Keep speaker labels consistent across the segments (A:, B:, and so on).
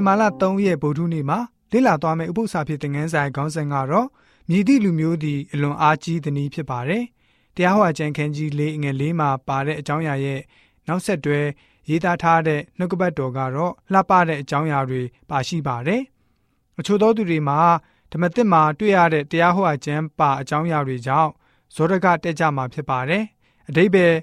A: ဝင်မာလ3ရက်ဗုဒ္ဓနေ့မှာလေ့လာသွားမယ့်ဥပုသ္စာဖြစ်တဲ့ငန်းဆိုင်ခေါင်းစဉ်ကတော့မြည်သည့်လူမျိုးသည်အလွန်အားကြီးသည်နည်းဖြစ်ပါတယ်။တရားဟောကြံခန်းကြီးလေးငယ်လေးမှာပါတဲ့အကြောင်းအရာရဲ့နောက်ဆက်တွဲရေးသားထားတဲ့နှုတ်ကပတ်တော်ကတော့လှပတဲ့အကြောင်းအရာတွေပါရှိပါတယ်။အချို့သောသူတွေမှာဓမ္မသစ်မှာတွေ့ရတဲ့တရားဟောကြံပါအကြောင်းအရာတွေကြောင့်ဇောဒကတက်ကြမှာဖြစ်ပါတယ်။အတိဘယ်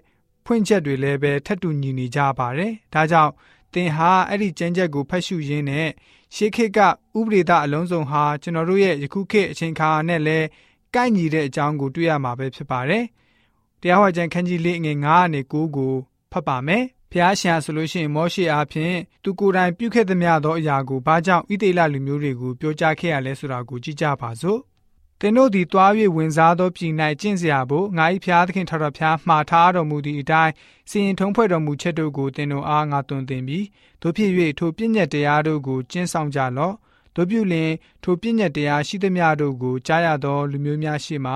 A: ဖွင့်ချက်တွေလည်းပဲထပ်တူညီနေကြပါတယ်။ဒါကြောင့်သ င်ဟာအဲ့ဒီကျမ်းချက်ကိုဖတ်ရှုရင်းနဲ့ရှေးခေတ်ကဥပဒေသအလုံးစုံဟာကျွန်တော်တို့ရဲ့ယခုခေတ်အချိန်ခါနဲ့လည်းကိုက်ညီတဲ့အကြောင်းကိုတွေ့ရမှာပဲဖြစ်ပါတယ်။တရားဟောကြံခန်းကြီးလေးငွေ9ကနေ9ကိုဖတ်ပါမယ်။ဖျားရှာဆိုလို့ရှိရင်မောရှေအားဖြင့်သူကိုယ်တိုင်ပြုခဲ့သမျှသောအရာကိုဘာကြောင့်ဣသေလလူမျိုးတွေကိုပြောကြားခဲ့ရလဲဆိုတာကိုကြည့်ကြပါစို့။ သင်တို့သည်တွား၍ဝင်စားသောပြည်၌ကျင့်စရာဘို့ငါ၏ဖျားသခင်ထတော်ဖျားမှားထားတော်မူသည့်အတိုင်းစီရင်ထုံးဖွဲ့တော်မူချက်တို့ကိုသင်တို့အားငါတွင်တင်ပြီးတို့ဖြစ်၍ထိုပြည့်ညက်တရားတို့ကိုကျင့်ဆောင်ကြလော့တို့ပြုလင်ထိုပြည့်ညက်တရားရှိသမျှတို့ကိုကြားရသောလူမျိုးများရှိမှ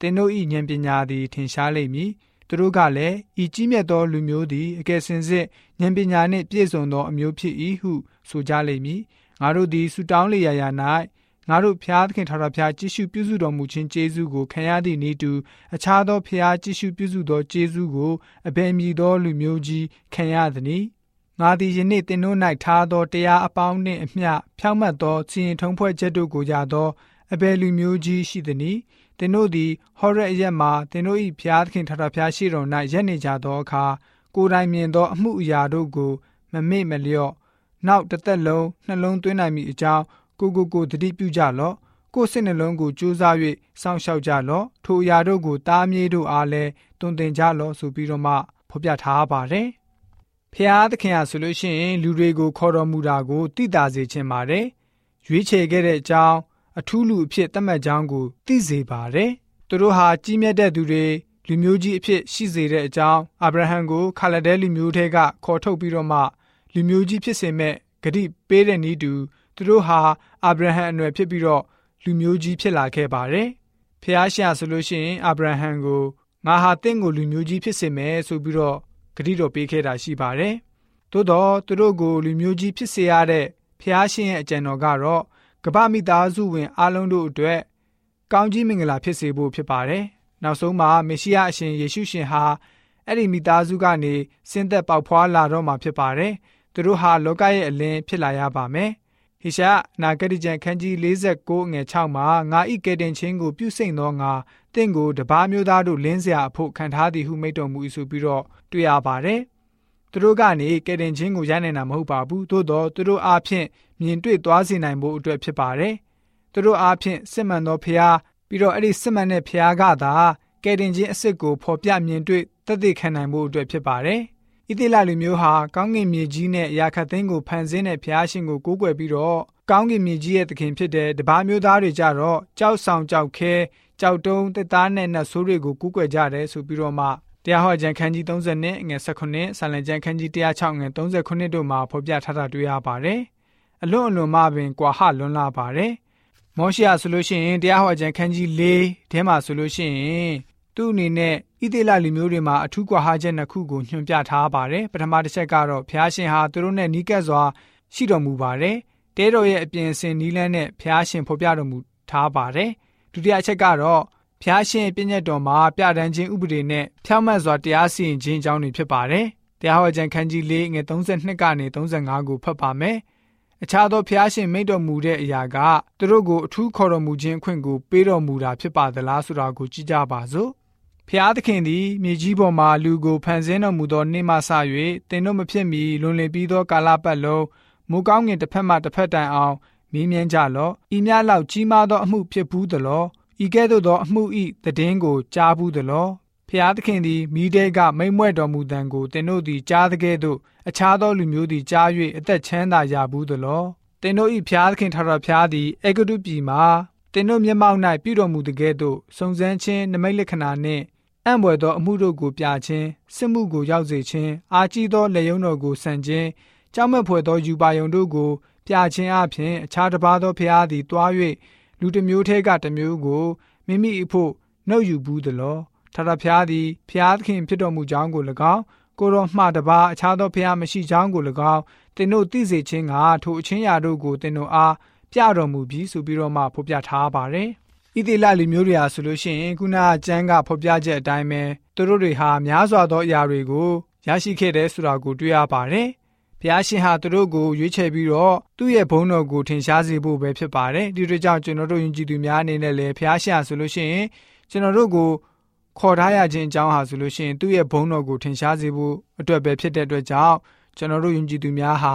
A: သင်တို့၏ဉာဏ်ပညာသည်ထင်ရှားလိမ့်မည်သူတို့ကလည်းဤကြီးမြတ်သောလူမျိုးသည်အကယ်စင်စစ်ဉာဏ်ပညာနှင့်ပြည့်စုံသောအမျိုးဖြစ်၏ဟုဆိုကြလိမ့်မည်ငါတို့သည်ဆူတောင်းလေရာရာ၌ ငါတို့ဖျားသခင်ထာဝရဘုရားကြည်ရှုပြုစုတော်မူခြင်းကျေးဇူးကိုခံရသည့်နေ့တူအခြားသောဖျားကြည်ရှုပြုစုသောကျေးဇူးကိုအဘယ်မည်သောလူမျိုးကြီးခံရသနည်းငါသည်ယနေ့သင်တို့၌ထားသောတရားအပေါင်းနှင့်အမျှဖြောင့်မတ်သောစီရင်ထုံးဖွဲ့ချက်တို့ကိုရသောအဘယ်လူမျိုးကြီးရှိသနည်းသင်တို့သည်ဟောရက်ရက်မှာသင်တို့၏ဖျားသခင်ထာဝရဘုရားရှိတော်၌ရက်နေကြသောအခါကိုယ်တိုင်မြင်သောအမှုအရာတို့ကိုမမေ့မလျော့နောက်တစ်သက်လုံးနှလုံးသွင်းနိုင်မိအကြောင်း ကိုကိုကိုတတိပြုကြလော့ကိုယ်စိတ်နှလုံးကိုကြိုးစား၍စောင့်ရှောက်ကြလော့ထိုအရာတို့ကိုတားမြေးတို့အားလည်းတွင်တင်ကြလော့ဆိုပြီးတော့မှဖော်ပြထားပါတယ်ဖျားသခင်ဟာဆိုလို့ရှိရင်လူတွေကိုခေါ်တော်မူတာကိုသိတာစေခြင်းပါတယ်ရွေးချယ်ခဲ့တဲ့အကြောင်းအထူးလူအဖြစ်သတ်မှတ်ကြောင်းကိုသိစေပါတယ်သူတို့ဟာကြီးမြတ်တဲ့သူတွေလူမျိုးကြီးအဖြစ်ရှိစေတဲ့အကြောင်းအာဗြဟံကိုခါလဒဲလူမျိုးထဲကခေါ်ထုတ်ပြီးတော့မှလူမျိုးကြီးဖြစ်စေမဲ့ဂတိပေးတဲ့နည်းတူ သူတို့ဟာအာဗြဟံအနွယ်ဖြစ်ပြီးတော့လူမျိုးကြီးဖြစ်လာခဲ့ပါတယ်။ဖះရှာဆိုလို့ရှိရင်အာဗြဟံကိုငါဟာတင့်ကိုလူမျိုးကြီးဖြစ်စေမယ်ဆိုပြီးတော့ဂတိတော်ပေးခဲ့တာရှိပါတယ်။သို့တော့သူတို့ကိုလူမျိုးကြီးဖြစ်စေရတဲ့ဖះရှင်ရဲ့အကြံတော်ကတော့ကပ္ပမိသားစုဝင်အားလုံးတို့အတွက်ကောင်းကြီးမင်္ဂလာဖြစ်စေဖို့ဖြစ်ပါတယ်။နောက်ဆုံးမှာမေရှိယအရှင်ယေရှုရှင်ဟာအဲ့ဒီမိသားစုကနေဆင်းသက်ပေါက်ဖွာလာတော့မှာဖြစ်ပါတယ်။သူတို့ဟာလောကရဲ့အလင်းဖြစ်လာရပါမယ် ဟေရှာနာဂတိကျမ်းခန်းကြီး49ငွေ6မှာငါဤကဲတင်ချင်းကိုပြုစိမ့်သောငါတင့်ကိုတပားမျိုးသားတို့လင်းစရာအဖို့ခံထားသည်ဟုမိတ်တော်မူ၏ဆိုပြီးတော့တွေ့ရပါတယ်။သူတို့ကနေကဲတင်ချင်းကိုရနိုင်တာမဟုတ်ပါဘူး။သို့တော့သူတို့အားဖြင့်မြင်တွေ့သွားစေနိုင်ဖို့အတွက်ဖြစ်ပါတယ်။သူတို့အားဖြင့်စစ်မှန်သောဖျားပြီးတော့အဲ့ဒီစစ်မှန်တဲ့ဖျားကသာကဲတင်ချင်းအစ်စ်ကိုဖော်ပြမြင်တွေ့သက်သေခံနိုင်ဖို့အတွက်ဖြစ်ပါတယ်။ ဣသေလလူမျိုးဟာကောင်းကင်မြေကြီးနဲ့ရာခတ်သိန်းကိုဖန်ဆင်းတဲ့ဘုရားရှင်ကိုကိုးကွယ်ပြီးတော့ကောင်းကင်မြေကြီးရဲ့သခင်ဖြစ်တဲ့တပါးမျိုးသားတွေကြတော့ကြောက်ဆောင်ကြောက်ခဲကြောက်တုံးတက်သားနဲ့နတ်ဆိုးတွေကိုကူးကွယ်ကြတယ်ဆိုပြီးတော့မှတရားဟောကြံခန်းကြီး30နဲ့ငွေ19ဆာလံကျမ်းခန်းကြီး106ငွေ39တို့မှာဖော်ပြထားတာတွေ့ရပါတယ်။အလွန်အလွန်မှပင်ကွာဟလွန်းလာပါတယ်။မောရှေဆိုလို့ရှိရင်တရားဟောကြံခန်းကြီး၄ထဲမှာဆိုလို့ရှိရင် သူ့အနေနဲ့ဣသေလလူမျိုးတွေမှာအထူးကွာဟချက်နှစ်ခုကိုညွှန်ပြထားပါတယ်ပထမတစ်ချက်ကတော့ဖျားရှင်ဟာသူတို့နဲ့နီးကပ်စွာရှိတော်မူပါတယ်တဲတော်ရဲ့အပြင်အစင်နီးလန်းနဲ့ဖျားရှင်ဖော်ပြတော်မူထားပါတယ်ဒုတိယအချက်ကတော့ဖျားရှင်ပြည့်ညတ်တော်မှာပြဒန်းခြင်းဥပဒေနဲ့ဖြောင့်မတ်စွာတရားစီရင်ခြင်းအကြောင်းတွေဖြစ်ပါတယ်တရားဟောကြံခန်းကြီး၄ငွေ32ကနေ35ကိုဖတ်ပါမယ်အခြားသောဖျားရှင်မိတ်တော်မူတဲ့အရာကသူတို့ကိုအထူးခေါ်တော်မူခြင်းအခွင့်ကိုပေးတော်မူတာဖြစ်ပါသလားဆိုတာကိုကြည့်ကြပါစို့ ဖျားသခင်သည်မြေကြီးပေါ်မှလူကိုဖန်ဆင်းတော်မူသောနေ့မှစ၍တင်တို့မဖြစ်မီလွန်လည်ပြီးသောကာလပတ်လုံးမူကောင်းငင်တစ်ဖက်မှတစ်ဖက်တိုင်အောင်မင်းမြန်းကြလော့ဤများလောက်ကြီးမားသောအမှုဖြစ်ဘူးသလောဤကဲ့သို့သောအမှုဤတည်င်းကိုကြားဘူးသလောဖျားသခင်သည်မိတဲကမိမ့်မွဲ့တော်မူတံကိုတင်တို့သည်ကြားသကဲ့သို့အခြားသောလူမျိုးသည်ကြား၍အသက်ချမ်းသာရဘူးသလောတင်တို့ဤဖျားသခင်ထတော်ဖျားသည်အေဂတုပြည်မှာတင်တို့မျက်မှောက်၌ပြုတော်မူတကဲ့သို့စုံစမ်းခြင်းနမိတ်လက္ခဏာနှင့် အံ့ဘွယ်သောအမှုတို့ကိုပြခြင်းစစ်မှုကိုရောက်စေခြင်းအာကြီးသောလက်ယုံတော်ကိုဆန်ခြင်းကြောက်မက်ဖွယ်သောယူပါယုံတို့ကိုပြခြင်းအပြင်အခြားတစ်ပါးသောဖျားသည်တွား၍လူတစ်မျိုးထဲကတစ်မျိုးကိုမိမိအဖို့နှုတ်ယူဘူးသလောထာဝရဖျားသည်ဖျားသခင်ဖြစ်တော်မူကြောင်းကို၎င်းကိုတော်မှတပါအခြားသောဖျားမရှိကြောင်းကို၎င်းသင်တို့သိစေခြင်းကထိုအချင်းရာတို့ကိုသင်တို့အားပြတော်မူပြီးဆိုပြီးတော့မှဖော်ပြထားပါတယ်။ ဣသေလလူမျိုးတွေဟာဆိုလို့ရှိရင်ခုနကကျမ်းကဖော်ပြချက်အတိုင်းပဲသူတို့တွေဟာများစွာသောအရာတွေကိုရရှိခဲ့တယ်ဆိုတာကိုတွေ့ရပါတယ်။ဘုရားရှင်ဟာသူတို့ကိုရွေးချယ်ပြီးတော့သူ့ရဲ့ဘုန်းတော်ကိုထင်ရှားစေဖို့ပဲဖြစ်ပါတယ်။ဒီတို့ကြောင့်ကျွန်တော်တို့ယဉ်ကျေးသူများအနေနဲ့လည်းဘုရားရှင်ဟာဆိုလို့ရှိရင်ကျွန်တော်တို့ကိုခေါ်ထားရခြင်းအကြောင်းဟာဆိုလို့ရှိရင်သူ့ရဲ့ဘုန်းတော်ကိုထင်ရှားစေဖို့အတွက်ပဲဖြစ်တဲ့အတွက်ကြောင့်ကျွန်တော်တို့ယဉ်ကျေးသူများဟာ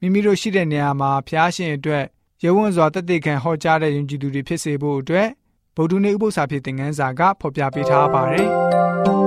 A: မိမိတို့ရှိတဲ့နေရာမှာဘုရားရှင်အတွက် ရဲဝံ့စွာတသက်ခံဟောကြားတဲ့ယဉ်ကျေးသူတွေဖြစ်စေဖို့အတွက်ဗုဒ္ဓနေဥပု္ပ္ပစာဖြစ်တဲ့ငန်းစာကဖော်ပြပေးထားပါတယ်။